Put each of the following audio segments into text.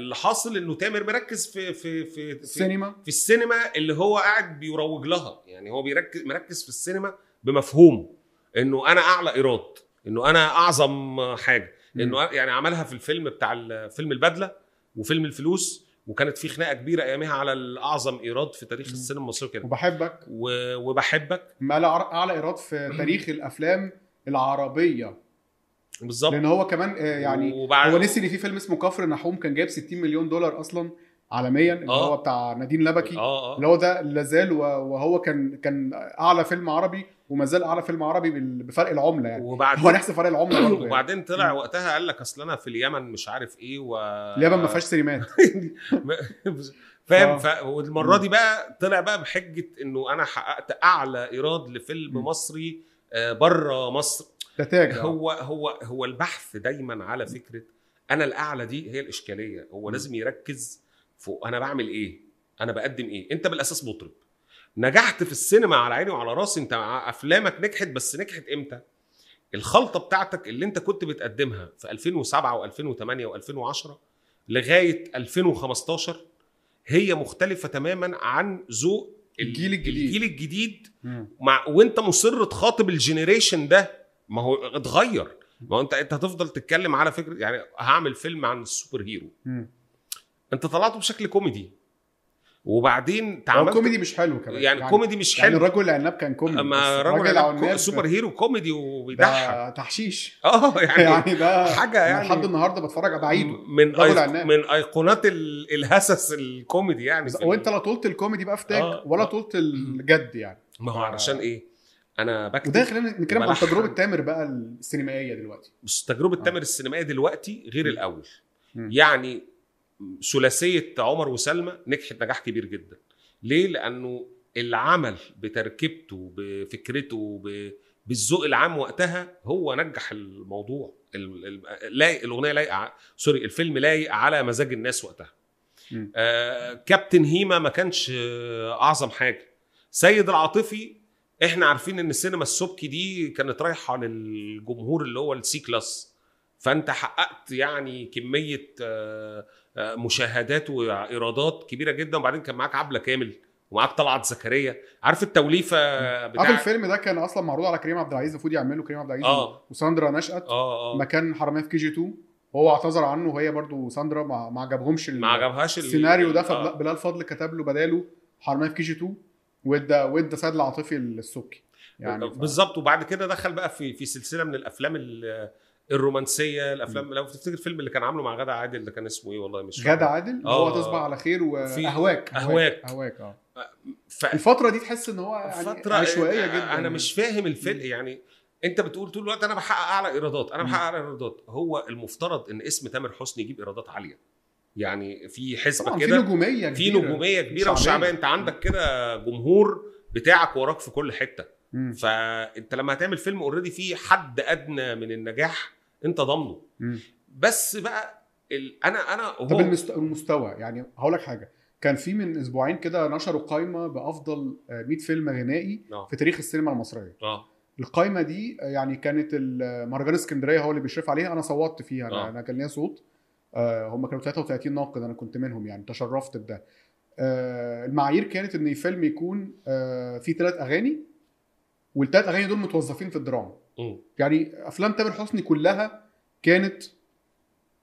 اللي حاصل إنه تامر مركز في في في في, السينما. في السينما اللي هو قاعد بيروج لها. يعني هو بيركز مركز في السينما بمفهوم إنه أنا أعلى إيراد. إنه أنا أعظم حاجة. إنه يعني عملها في الفيلم بتاع فيلم البدلة وفيلم الفلوس وكانت في خناقة كبيرة أيامها على الأعظم إيراد في تاريخ. السينما المصرية كده. وبحبك. و- وبحبك. ما أعلى إيراد في تاريخ الأفلام العربية. بالظبط لأن هو كمان آه، يعني وبعد هو نسي إن في فيلم اسمه كفر نحوم كان جايب 60 مليون دولار أصلا عالميا اللي آه. هو بتاع نادين لبكي آه اللي آه هو ده لازال وهو كان كان أعلى فيلم عربي وما زال أعلى فيلم عربي بفرق العملة يعني هو وبعدين نحسب فرق العملة برضه يعني. وبعدين طلع. وقتها قال لك أصل أنا في اليمن مش عارف إيه و اليابان ما فيهاش سينمات فاهم آه. ف... والمرة دي بقى طلع بقى بحجة إنه أنا حققت أعلى إيراد لفيلم. مصري بره مصر آه. هو هو هو البحث دايما على فكرة أنا الأعلى دي هي الإشكالية هو مم. لازم يركز فوق أنا بعمل إيه أنا بقدم إيه أنت بالأساس مطرب نجحت في السينما على عيني وعلى راسي أنت أفلامك نجحت بس نجحت إمتى الخلطة بتاعتك اللي أنت كنت بتقدمها في 2007 و2008 و2010 لغاية 2015 هي مختلفة تماما عن ذوق ال- الجيل الجديد. الجيل الجديد. مع وأنت مصر تخاطب الجينيريشن ده ما هو اتغير. ما هو انت انت هتفضل تتكلم على فكرة يعني هعمل فيلم عن السوبر هيرو. مم. انت طلعته بشكل كوميدي. وبعدين تعاملت الكوميدي مش حلو كمان. يعني, كوميدي مش يعني حلو. الرجل العناب كان كوميدي. أما رجل العناب سوبر هيرو كوميدي وبيضحك. ده تحشيش. آه يعني, يعني ده حاجة يعني لحد النهارده بتفرج بعيده من رجل أيق... من أيقونات ال- الهسس الكوميدي يعني وانت لا طولت الكوميدي بقى في تاج آه. ولا طولت الجد يعني. ما هو علشان إيه؟ أنا بكتب وده خلينا نتكلم عن. تجربة تامر بقى السينمائية دلوقتي بس تجربة آه. تامر السينمائية دلوقتي غير مم. الأول مم. يعني ثلاثية عمر وسلمى نجحت نجاح كبير جدا ليه لأنه العمل بتركيبته بفكرته بالذوق العام وقتها هو نجح الموضوع ال- ال- لايق الأغنية لايقة سوري الفيلم لايق على مزاج الناس وقتها. آه كابتن هيما ما كانش آه أعظم حاجة سيد العاطفي إحنا عارفين ان السينما السبكي دي كانت رايحة للجمهور اللي هو ال C class. فانت حققت يعني كمية آه، آه، مشاهدات وإيرادات كبيرة جدا. وبعدين كان معاك عبلة كامل ومعاك طلعت زكريا. عارف التوليفة عارف بتاع الفيلم ده كان أصلا معروض على كريم عبد العزيز المفروض يعمله كريم عبد العزيز آه. وساندرا نشأت آه آه. مكان حرامية في KG 2 وهو اعتذر عنه وهي برضو ساندرا ما عجبهمش ما عجبهاش ال- السيناريو ده آه. فبلال فضل كتب له بداله حرامية في KG 2 وادى وادى سيد العاطفي السبكي يعني ف- بالظبط. وبعد كده دخل بقى في في سلسلة من الأفلام ال- الرومانسية الأفلام لو تفتكر الفيلم اللي كان عامله مع غادة عادل ده كان اسمه إيه؟ والله مش. غادة عادل؟ آه. هو تصبح على خير واهواك أهواك. أهواك. آه. ف... الفترة دي تحس إن هو يعني فترة عشوائية جدا. أنا مش فاهم الفيلم. يعني أنت بتقول طول الوقت أنا بحقق أعلى إيرادات. أنا. بحقق أعلى إيرادات. هو المفترض إن اسم تامر حسني يجيب إيرادات عالية. يعني في حسبة طبعا في كده نجومية في كبيرة. نجومية كبيرة. وشعبية انت عندك كده جمهور بتاعك وراك في كل حتة مم. فانت لما هتعمل فيلم اوريدي فيه حد أدنى من النجاح انت ضامنه. بس بقى ال... أنا أنا طب هو المست- المستوى يعني هقول لك حاجة كان في من أسبوعين كده نشروا قائمه بأفضل آه، 100 فيلم غنائي آه في تاريخ السينما المصرية آه القائمه دي آه، يعني كانت مهرجان اسكندرية هو اللي بيشرف عليها أنا صوتت فيها أنا, آه. أنا كان ليا صوت آه، هم كانوا 33 ناقد أنا كنت منهم يعني تشرفت بده آه، المعايير كانت إن الفيلم يكون آه، فيه ثلاث أغاني والثلاث أغاني دول متوظفين في الدراما. يعني أفلام تامر حسني كلها كانت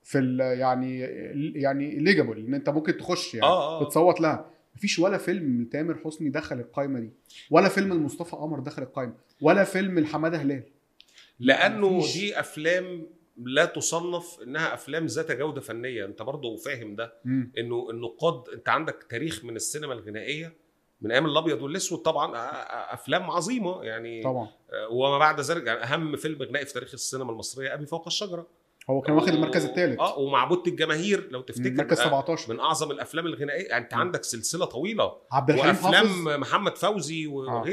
في ال يعني يعني ليجابل إن أنت ممكن تخش يعني آه، آه. تتصوت لها مفيش ولا فيلم تامر حسني دخل القائمه دي ولا فيلم لمصطفى قمر دخل القائمه ولا فيلم لحماده هلال لأنه مفيش. دي أفلام لا تصنف إنها أفلام ذات جودة فنية. أنت برضه فاهم ده. مم. إنه النقاد أنت عندك تاريخ من السينما الغنائية من أيام الأبيض والأسود طبعا آه، آه، أفلام عظيمة يعني. طبعا. آه، وما بعد ذلك يعني أهم فيلم غنائي في تاريخ السينما المصرية أبي فوق الشجرة. هو كان واخد المركز الثالث آه ومعبود الجماهير لو تفتكر. المركز آه، 17 من أعظم الأفلام الغنائية. يعني أنت. عندك سلسلة طويلة. عبد الحليم حافظ. وافلام محمد فوزي و- آه. عبد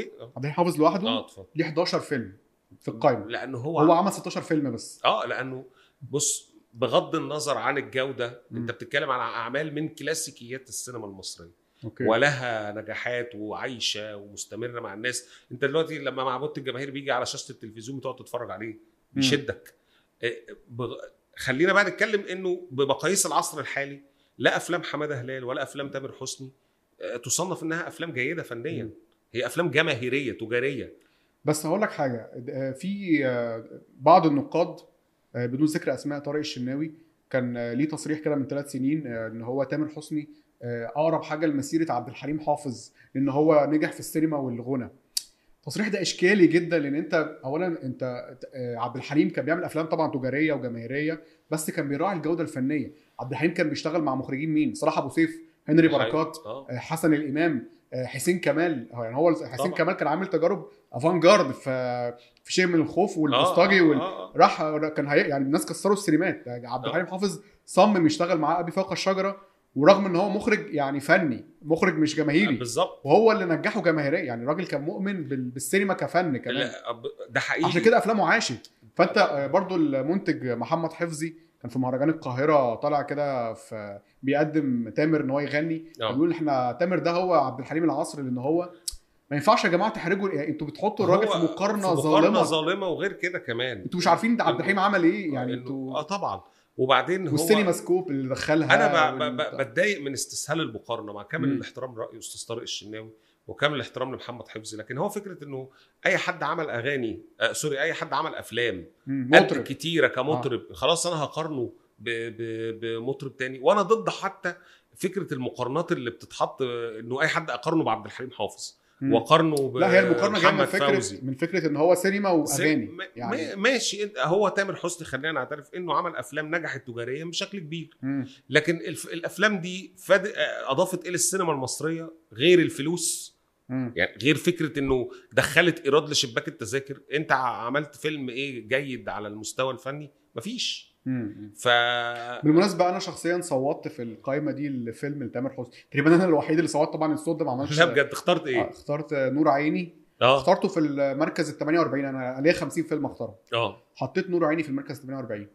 الحليم حافظ لوحده آه اتفضل. ليه 11 فيلم. في القائمه لأنه هو, هو عمل 16 فيلم بس. آه لأنه بص بغض النظر عن الجودة مم. أنت بتتكلم على أعمال من كلاسيكيات السينما المصرية. أوكي. ولها نجاحات وعايشة ومستمرة مع الناس. أنت دلوقتي لما معبود الجماهير بيجي على شاشة التلفزيون بتقعد تتفرج عليه بيشدك. إيه، بغ... خلينا بقى نتكلم إنه بمقاييس العصر الحالي لا أفلام حمادة هلال ولا أفلام تامر حسني آه، تصنف إنها أفلام جيدة فنيا. مم. هي أفلام جماهيرية تجارية. بس هقول لك حاجة آه، في آه، بعض النقاد آه، بدون ذكر أسماء طارق الشناوي كان ليه تصريح كده من ثلاث سنين إن هو تامر حسني أقرب حاجة لمسيرة عبد الحليم حافظ لأن هو نجح في السينما والغنى. التصريح ده إشكالي جدا لأن أنت اولا أنت عبد الحليم كان بيعمل أفلام طبعا تجارية وجماهيرية بس كان بيراعي الجودة الفنية. عبد الحليم كان بيشتغل مع مخرجين مين؟ صلاح أبو سيف هنري بركات حسن الإمام. حسين كمال. هو يعني هو حسين طبعا. كمال كان عامل تجارب افانجارد في في شيء من الخوف والبوسطجي آه، وال... آه، آه. راح كان هي... يعني الناس كسروا السينمات. عبد آه. الحليم حافظ صمم يشتغل معاه أبي فوق الشجرة ورغم إن هو مخرج يعني فني مخرج مش جماهيري. بالظبط. وهو اللي نجحه جماهيريا. يعني الراجل كان مؤمن بال... بالسينما كفن كمان. لا، ده حقيقي. عشان كده أفلامه عاشت. فأنت آه، برضو المنتج محمد حفظي كان في مهرجان القاهرة طالع كده في بيقدم تامر إن هو يغني. آه. بيقول إحنا تامر ده هو عبد الحليم العصر لأن هو ما ينفعش يا جماعة تحرجوا يعني أنتوا بتحطوا الراجل في مقارنه في مقارنة ظالمة. ظالمة وغير كده كمان. أنتوا مش عارفين عبد الحليم عمل إيه يعني أنتوا آه طبعا. وبعدين هو والسينما scope اللي دخلها أنا بتضايق من استسهال المقارنة. مع كامل. الاحترام لراي أستاذ طارق الشناوي. وكامل الاحترام لمحمد حفظي لكن هو فكرة إنه أي حد عمل أغاني آه sorry أي حد عمل أفلام مطرب كتيرة كمطرب آه. خلاص أنا هقارنه بمطرب تاني وأنا ضد حتى فكرة المقارنات اللي بتتحط آه، إنه أي حد أقارنه بعبد الحليم حافظ مم. وأقارنه ب لا هي المقارنة جاية من فكرة فوزي. من فكرة إن هو سينما وأغاني يعني ما- ماشي هو تامر حسني خلينا نعترف إنه عمل أفلام نجحت تجاريا بشكل كبير مم. لكن الف... الأفلام دي فاد... أضافت إلى السينما المصرية غير الفلوس مم. يعني غير فكرة إنه دخلت إيراد لشباك التذاكر أنت عملت فيلم إيه جيد على المستوى الفني؟ مفيش. مم. ف بالمناسبة أنا شخصيا صوتت في القائمه دي الفيلم لتامر حسني. تقريبا أنا الوحيد اللي صوت طبعا الصوت ده ما عملش لا بجد. اخترت آه، إيه اخترت نور عيني. آه. اخترته في المركز ال 48 أنا ليا 50 فيلم اختارهم آه. حطيت نور عيني في المركز 48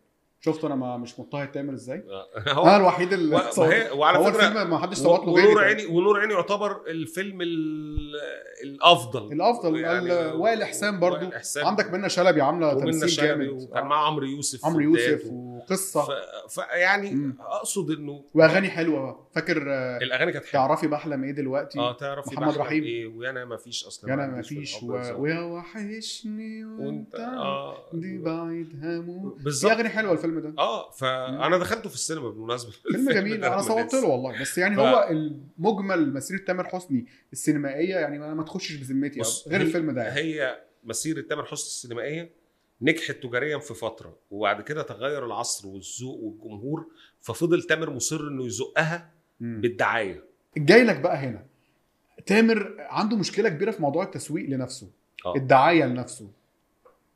شفت أنا ما مش مضطهد تامر إزاي آه. أنا هو الوحيد اللي و- وهي- وعلى هو فكرة الفيلم ما حدش صوت له ونور عيني ونور عيني يعتبر الفيلم ال- الأفضل الأفضل يعني وائل إحسان برضو وائل إحسان. عندك منى شلبي عاملة تمثيل شلبي جامد وكان. معاه عمرو يوسف عمرو يوسف بدايته. وقصة. ف... فيعني مم. أقصد إنه وأغاني حلوة. فاكر آه، الأغاني كانت حلوة. تعرفي بحلم إيه دلوقتي؟ آه تعرف محمد رحيم. إيه؟ ويانا ما فيش أصلا. أنا ما فيش. و... ويا وحشني وانت آه دي بعيد هموت في بالظبط أغاني حلوة الفيلم ده. آه فانا دخلته في السينما بالمناسبة. فيلم جميل. أنا صوتت. له والله. بس يعني ف- هو المجمل مسيرة تامر حسني السينمائية يعني ما, تخشش بذمتي غير الفيلم ده يعني. هي مسيرة تامر حسني السينمائية نجحت تجاريا في فترة وبعد كده تغير العصر والذوق والجمهور ففضل تامر مصر إنه يزقها. بالدعاية جاي لك بقى هنا تامر عنده مشكلة كبيرة في موضوع التسويق لنفسه آه. الدعاية لنفسه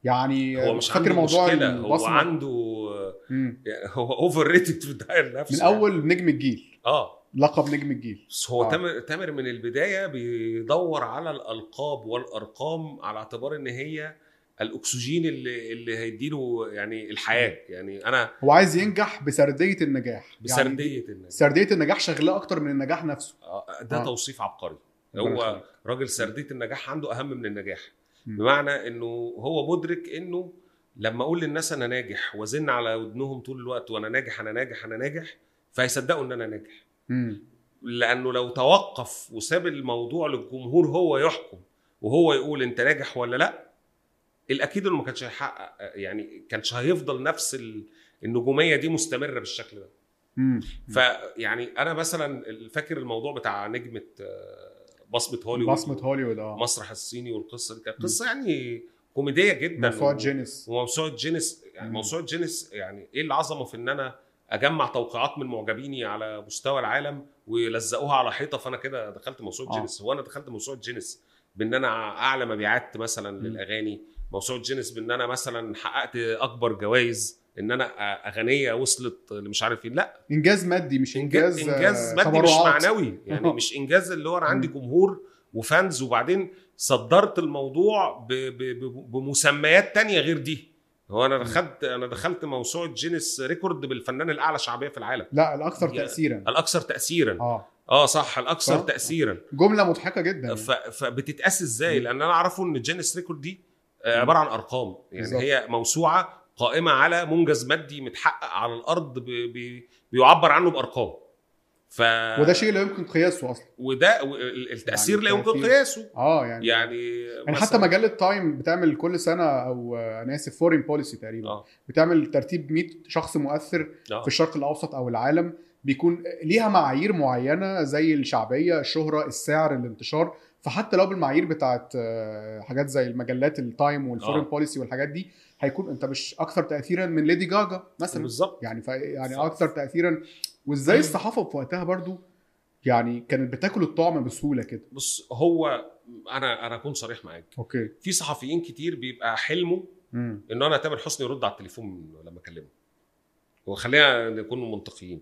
يعني هو مش فاكر عنده موضوع مشكلة هو عنده مم. يعني هو overrated في الدعاية لنفسه من يعني. أول نجم الجيل آه لقب نجم الجيل بس هو آه. تامر تامر من البداية بيدور على الألقاب والأرقام على اعتبار إن هي الأكسجين اللي اللي هيديله يعني الحياة يعني أنا هو عايز ينجح بسردية النجاح يعني بسردية الناس سردية النجاح شغلاه أكتر من النجاح نفسه آه، ده آه. توصيف عبقري هو. راجل سردية النجاح عنده أهم من النجاح مم. بمعنى إنه هو مدرك إنه لما أقول للناس أنا ناجح وأزن على ودنهم طول الوقت وأنا ناجح أنا ناجح أنا ناجح فهيصدقوا إن أنا ناجح مم. لأنه لو توقف وساب الموضوع للجمهور هو يحكم وهو يقول أنت ناجح ولا لأ الأكيد إنه ما كانش هيحقق يعني كانش هيفضل نفس ال- النجومية دي مستمرة بالشكل ده. فيعني أنا مثلا فاكر الموضوع بتاع نجمة آه، بصمة هوليوود بصمة هوليوود آه مسرح الصيني والقصة دي كانت قصة يعني كوميدية جدا موسوعة جينيس وموسوعه جينيس يعني. موسوعة جينيس يعني إيه العظمة في إن أنا أجمع توقيعات من معجبيني على مستوى العالم ويلزقوها على حيطة فأنا كده دخلت موسوعة آه. جينيس هو أنا دخلت موسوعة جينيس بإن أنا أعلى مبيعات مثلا مم. للأغاني موسوعة جينيس بإن أنا مثلا حققت أكبر جوائز إن أنا أغنية وصلت لمش عارف إيه لأ. إنجاز مادي مش انجاز إنجاز آه، مادي مش. معنوي. يعني مش إنجاز اللي هو أنا عندي جمهور وفانز وبعدين صدرت الموضوع ب ب ب بمسميات تانية غير دي. هو أنا دخلت أنا دخلت موسوعة جينيس record بالفنان الأعلى شعبية في العالم. لأ الأكثر تاثيرا. الأكثر تاثيرا. آه. آه صح الأكثر. تاثيرا. جملة مضحكة جدا. فبتتقاس إزاي. لأن أنا أعرفه إن جينيس record دي آه،. عبارة عن أرقام. يعني بالظبط. هي موسوعة قائمة على منجز مادي متحقق على الأرض ب... ب... بيعبر عنه بأرقام. ف وده شيء لا يمكن قياسه أصلا. وده ال- التأثير يعني لا يمكن. قياسه. آه يعني يعني يعني حتى مجلة تايم بتعمل كل سنة أو آه، أنا آسف فورين بوليسي تقريبا آه. بتعمل ترتيب 100 شخص مؤثر آه. في الشرق الأوسط أو العالم. بيكون ليها معايير معينة زي الشعبية الشهرة السعر الانتشار. فحتى لو بالمعايير بتاعت آه، حاجات زي المجلات التايم والفورين. بوليسي والحاجات دي هيكون انت مش أكثر تاثيرا من ليدي جاجا مثلا. بالظبط. يعني ف... يعني أكثر تاثيرا. وإزاي الصحافة في وقتها برضو يعني كانت بتاكل الطعم بسهولة كده؟ بص هو أنا أنا أكون صريح معاك. أوكي. في صحفيين كتير بيبقى حلمه امم إن أنا تامر حسني يرد على التليفون لما أكلمه. وخلينا نكون منطقيين.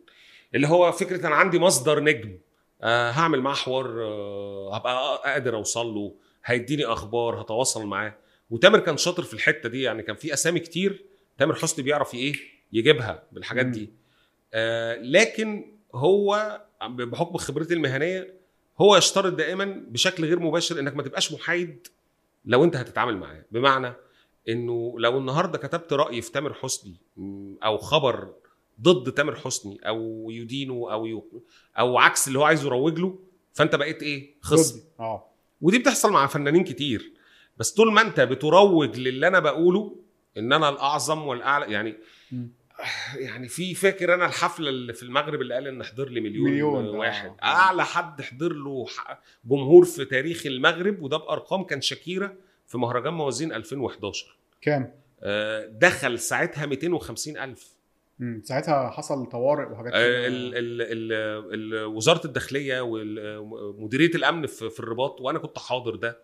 اللي هو فكرة أنا عندي مصدر نجم. هعمل معاه حوار آه هبقى قادر أوصل له هيديني أخبار هتواصل معاه. وتامر كان شاطر في الحتة دي يعني كان في أسامي كتير تامر حسني بيعرف إيه؟ يجيبها بالحاجات. دي. آه لكن هو بحكم خبرتي المهنية هو يشترط دائما بشكل غير مباشر إنك ما تبقاش محايد لو أنت هتتعامل معاه. بمعنى إنه لو النهارده كتبت راي في تامر حسني أو خبر ضد تامر حسني أو يدينه أو يو أو عكس اللي هو عايز يروج له فانت بقيت إيه خصم. آه ودي بتحصل مع فنانين كتير بس طول ما انت بتروج للي أنا بقوله ان أنا الاعظم والاعلى يعني. يعني في فاكر أنا الحفلة اللي في المغرب اللي قال إن حضر لي مليون, مليون، آه. واحد أعلى حد حضر له جمهور في تاريخ المغرب وده بأرقام كان شاكيرا في مهرجان موازين 2011 كام آه، دخل ساعتها 250 ألف. ساعتها حصل طوارئ وحاجات آه،. ال- ال- ال- ال- وزارة الداخلية ومديريه الأمن في في الرباط وأنا كنت حاضر ده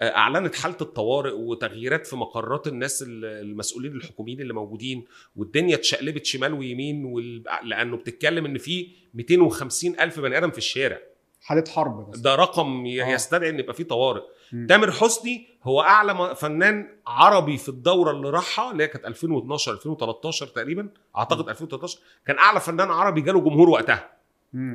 آه، أعلنت حالة الطوارئ وتغييرات في مقرات الناس ال- المسؤولين الحكوميين اللي موجودين والدنيا اتشقلبت شمال ويمين وال... لأنه بتتكلم إن في 250 ألف بني آدم في الشارع حالة حرب بس ده رقم آه. يستدعي إن يبقى فيه طوارئ. تامر حسني هو أعلى فنان عربي في الدورة اللي راحها اللي هي كانت 2012 2013 تقريبا. أعتقد 2013 كان أعلى فنان عربي جاله جمهور وقتها.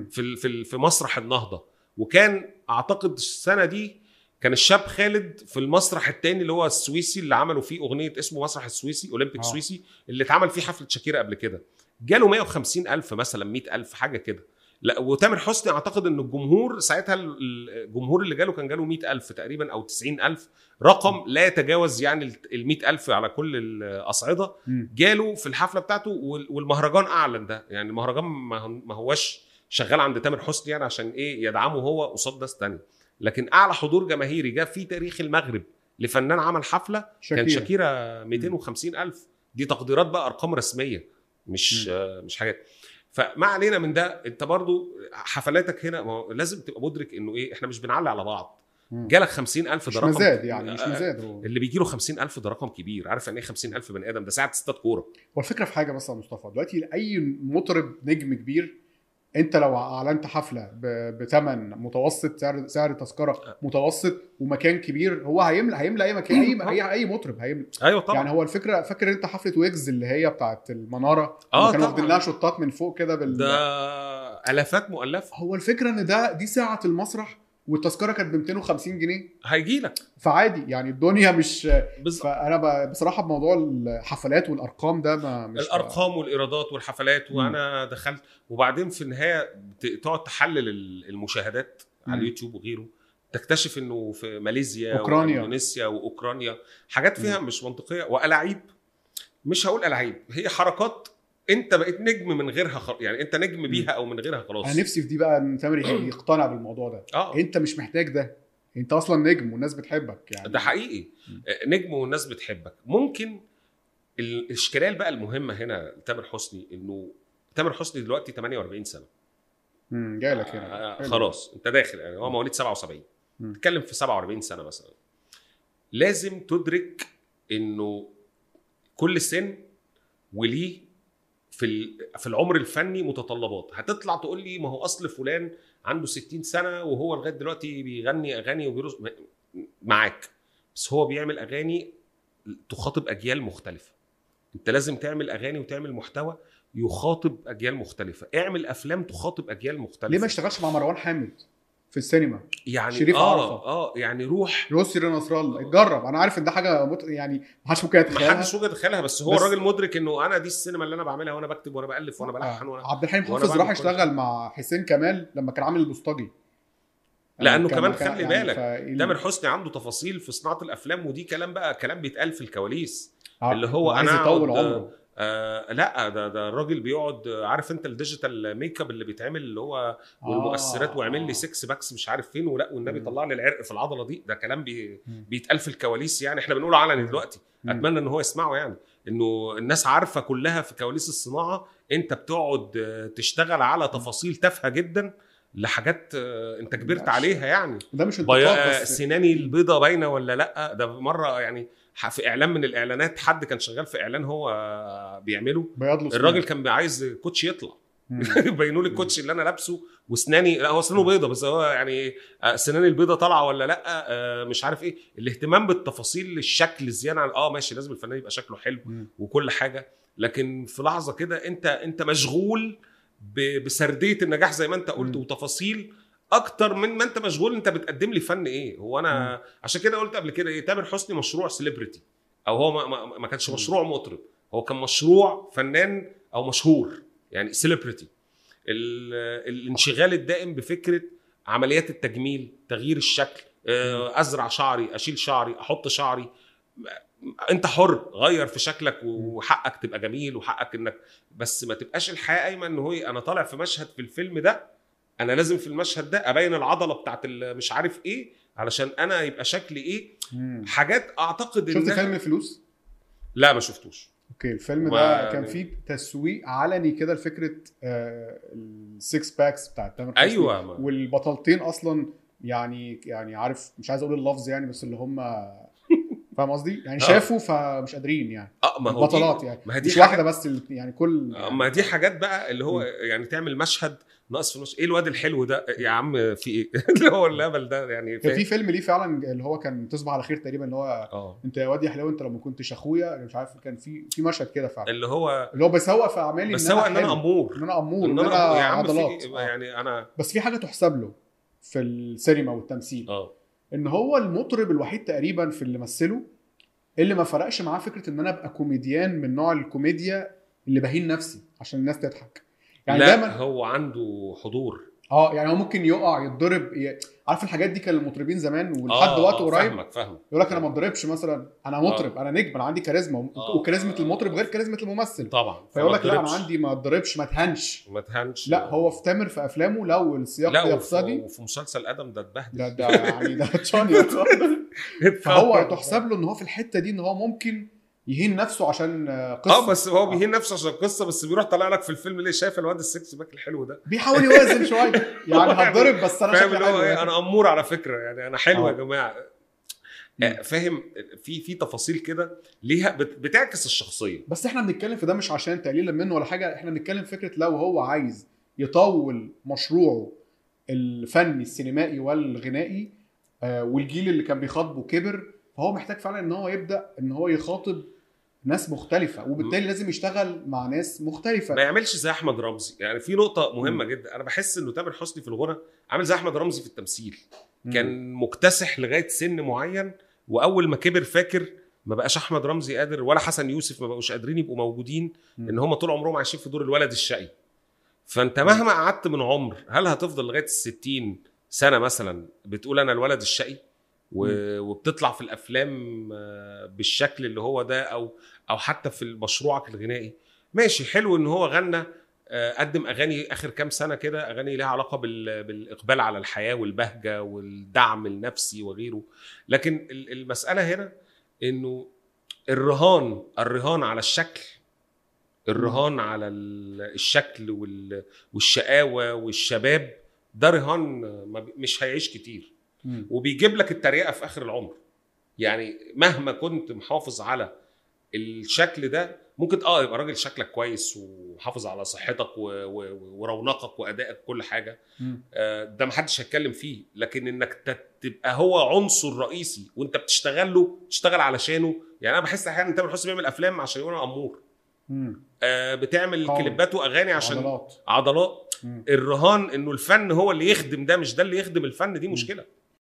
في في في مسرح النهضة. وكان أعتقد السنة دي كان الشاب خالد في المسرح التاني اللي هو السويسي اللي عملوا فيه أغنية اسمه مسرح السويسي اولمبيك آه. سويسي اللي اتعمل فيه حفلة شاكيرا قبل كده. جاله 150 ألف مثلا 100 ألف حاجة كده. لا وتامر حسني أعتقد إن الجمهور ساعتها ال- الجمهور اللي جاله كان جاله 100 ألف تقريبا أو 90 ألف رقم لا يتجاوز يعني ال 100 ألف على كل الأصعدة. مم. جاله في الحفلة بتاعته وال- والمهرجان أعلن ده. يعني المهرجان ما هو- ما هوش شغال عند تامر حسني يعني عشان إيه؟ يدعمه هو قصاد ناس تانية. لكن أعلى حضور جماهيري جه في تاريخ المغرب لفنان عمل حفلة كان شاكيرا. شاكيرا 250 ألف. دي تقديرات بقى أرقام رسمية مش آه مش حاجات. فما علينا من ده. انت برضو حفلاتك هنا ما لازم تبقى مدرك انه إيه إحنا مش بنعلي على بعض. جالك 50000 ده مش رقم مزاد يعني مش آه، مزاد هو. اللي بيجي له 50000 ده رقم كبير. عارف يعني إيه 50000 بني آدم؟ ده ساعة استاد كورة. هو الفكرة في حاجة بس يا مصطفى دلوقتي اي مطرب نجم كبير انت لو اعلنت حفلة بثمن متوسط سعر سعر تذكرة متوسط ومكان كبير هو هيملى هيملى أي مكان أي أي, أي مطرب هيملى أيوه طبعا. يعني هو الفكرة فاكر انت حفلة ويجز اللي هي بتاعت المنارة؟ لما كانوا. واخدين لها شطات من فوق كده بال ده آلافات مؤلفة. هو الفكرة إن ده دي ساعة المسرح والتذكرة كانت ب 250 جنيه. هيجي لك. فعادي يعني الدنيا مش بالظبط فانا بصراحة بموضوع الحفلات والأرقام ده ما مش الأرقام والإيرادات والحفلات. وأنا دخلت. وبعدين في النهاية تقعد تحلل ال- المشاهدات على مم. اليوتيوب وغيره. تكتشف إنه في ماليزيا أوكرانيا. وإندونيسيا وأوكرانيا. حاجات فيها مش منطقية. وألاعيب. مش هقول ألاعيب هي حركات انت بقيت نجم من غيرها خل... يعني انت نجم بيها أو من غيرها خلاص. أنا نفسي في دي بقى إن تامر يقتنع بالموضوع ده. آه. انت مش محتاج ده. انت أصلا نجم والناس بتحبك يعني. ده حقيقي. مم. نجم والناس بتحبك. ممكن ال- الاشكالية بقى المهمة هنا لتامر حسني إنه تامر حسني دلوقتي 48 سنة. امم جاي لك هنا. آه. خلاص أنت داخل يعني. هو مواليد 77 مم. تتكلم في 47 سنة مثلا. لازم تدرك إنه كل سن وليه في في العمر الفني متطلبات. هتطلع تقول لي ما هو أصل فلان عنده 60 سنة وهو لغاية دلوقتي بيغني أغاني وبيرقص. معاك. بس هو بيعمل أغاني تخاطب أجيال مختلفة. أنت لازم تعمل أغاني وتعمل محتوى يخاطب أجيال مختلفة. اعمل أفلام تخاطب أجيال مختلفة. ليه ما اشتغلش مع مروان حامد؟ في السينما. يعني شريف آه عرفة. آه يعني روح. يسري نصر الله اتجرب. أنا عارف إن ده حاجة مت... يعني ما حدش ممكن ما يتخيلها. حدش ممكن يتخيلها بس هو بس- الراجل مدرك إنه أنا دي السينما اللي أنا بعملها وأنا بكتب وأنا بألف وأنا بلحن وأنا عبد الحليم حافظ راح كل يشتغل مع حسين كمال لما كان عامل البوسطجي. لأنه كمان خلي يعني بالك فال- تامر حسني عنده تفاصيل في صناعة الأفلام ودي كلام بقى كلام بيتقال في الكواليس. ع- اللي هو عايز أنا يطول عمره. آه لا ده ده الراجل بيقعد آه، عارف انت ال digital makeup اللي بيتعمل اللي هو والمؤثرات آه. واعمل لي 6 packs مش عارف فين ولا والنبي. طلع لي العرق في العضلة دي ده كلام بي. بيتقال في الكواليس يعني إحنا بنقوله علني دلوقتي. أتمنى إن هو يسمعه يعني إنه الناس عارفة كلها في كواليس الصناعة أنت بتقعد آه، تشتغل على تفاصيل تافهة جدا لحاجات آه، أنت كبرت. عليها يعني ده مش انتقاد بس سناني البيضة باينة ولا لأ ده مرة يعني في إعلان من الإعلانات حد كان شغال في إعلان هو بيعمله الراجل كان عايز كوتش يطلع. بينوا لي الكوتش اللي أنا لابسه واسناني لا هو سنانه بيضة بس هو يعني آه، سناني البيضة طالعة ولا لأ آه، مش عارف إيه الاهتمام بالتفاصيل الشكل زيادة عن آه ماشي لازم الفنان يبقى شكله حلو. وكل حاجة لكن في لحظة كده أنت أنت مشغول بسردية النجاح زي ما أنت قلت. وتفاصيل أكتر من ما انت مشغول انت بتقدم لي فن إيه؟ هو أنا عشان كده قلت قبل كده إيه تامر حسني مشروع celebrity أو هو ما, ما, ما كانش مم. مشروع مطرب. هو كان مشروع فنان أو مشهور يعني celebrity الانشغال الدائم بفكرة عمليات التجميل تغيير الشكل آه، أزرع شعري أشيل شعري أحط شعري. أنت حر غير في شكلك وحقك تبقى جميل وحقك إنك بس ما تبقاش الحياة قايمه إن هو أنا طالع في مشهد في الفيلم ده أنا لازم في المشهد ده ابين العضله بتاعت مش عارف إيه علشان أنا يبقى شكلي إيه مم. حاجات اعتقد شفت إنها- فيلم فلوس؟ لا ما شفتوش okay الفيلم ده كان فيه تسويق علني كده لفكرة ال six packs بتاعت تامر حسني أيوه ما. والبطلتين أصلا يعني يعني عارف مش عايز أقول اللفظ يعني بس اللي هم فاهم قصدي؟ يعني آه. شافوا فمش قادرين يعني آه ما هو بطلات يعني ما دي مش واحدة بس يعني كل آه، ما دي حاجات بقى اللي هو يعني تعمل مشهد ناقص في النص إيه الواد الحلو ده؟ يا عم في إيه؟ اللي هو اللبل ده يعني كان في؟ فيلم ليه فعلا اللي هو كان تصبح على خير تقريبا اللي هو آه. أنت يا واد يا حلاوة أنت لو ما كنتش أخويا مش عارف كان في في مشهد كده فعلا. اللي هو اللي هو بسوق في أعمالي بس هو إن أنا حلو، أمور. إن أنا أمور إن إن أنا عضلات. إيه؟ آه. يعني أنا بس في حاجة تحسب له في السينما والتمثيل. آه. إن هو المطرب الوحيد تقريبا في اللي مثله اللي ما فرقش معاه فكرة إن أنا أبقى كوميديان من نوع الكوميديا اللي بهين نفسي عشان الناس تضحك. يعني لا دايما هو عنده حضور. آه يعني هو ممكن يقع يتضرب ي... عارف الحاجات دي كان المطربين زمان ولحد آه، وقت آه، قريب؟ فاهمك فاهمك. يقول لك أنا ما اتضربش مثلا أنا مطرب أنا نجم أنا عندي كاريزما آه. وكاريزما المطرب غير كاريزما الممثل. طبعا فيقول لك لا أنا. عندي ما اتضربش ما تهنش ما تهنش لا هو في تامر في أفلامه لو السياق لا وفي, وفي مسلسل آدم ده اتبهدل. ده ده يعني ده فهو تحسب له إن هو في الحتة دي إن هو ممكن يهين نفسه عشان آه، قصة. آه بس هو بيهين نفسه عشان القصة بس بيروح طالع لك في الفيلم ليه؟ شايف الواد ال six pack الحلو ده؟ بيحاول يوازن شوية. يعني هتضرب بس أنا حلو إيه؟ يعني. أنا أمور على فكرة يعني أنا حلو يا آه. جماعة. آه، فاهم في في تفاصيل كده ليها بت- بتعكس الشخصية. بس إحنا بنتكلم في ده مش عشان تقليلا منه ولا حاجة إحنا بنتكلم فكرة لو هو عايز يطول مشروعه الفني السينمائي والغنائي والجيل اللي كان بيخاطبه كبر فهو محتاج فعلا إن هو يبدأ إن هو يخاطب ناس مختلفة وبالتالي لازم يشتغل مع ناس مختلفة. ما يعملش زي أحمد رمزي. يعني في نقطة مهمة جدا. أنا بحس إنه تامر حسني في الغنى عامل زي أحمد رمزي في التمثيل. مم. كان مكتسح لغاية سن معين وأول ما كبر فاكر ما بقاش أحمد رمزي قادر ولا حسن يوسف ما بقوش قادرين يبقوا موجودين. إن هم طول عمرهم عايشين في دور الولد الشقي. فأنت مهما قعدت من عمر هل هتفضل لغاية الستين سنة مثلا بتقول أنا الولد الشقي؟ وبتطلع في الأفلام آه، بالشكل اللي هو ده أو أو حتى في مشروعك الغنائي. ماشي حلو إن هو غنى آه، قدم أغاني آخر كام سنة كده أغاني لها علاقة بال- بالإقبال على الحياة والبهجة والدعم النفسي وغيره. لكن ال- المسألة هنا إنه الرهان الرهان على الشكل الرهان على ال- الشكل وال- والشقاوة والشباب ده رهان مش هيعيش كتير. مم. وبيجيب لك التريقة في آخر العمر يعني مهما كنت محافظ على الشكل ده ممكن آه يبقى راجل شكلك كويس وحافظ على صحتك و... و... ورونقك وأدائك كل حاجة مم. آه، ده محدش هيتكلم فيه لكن إنك تبقى هو عنصر رئيسي وأنت بتشتغل له تشتغل علشانه يعني أنا بحس أحيانا تامر حسني بيعمل أفلام عشان يقول أمور مم. آه بتعمل. كليبات واغاني عشان عضلات عضلات مم. الرهان إنه الفن هو اللي يخدم ده مش ده اللي يخدم الفن دي مشكلة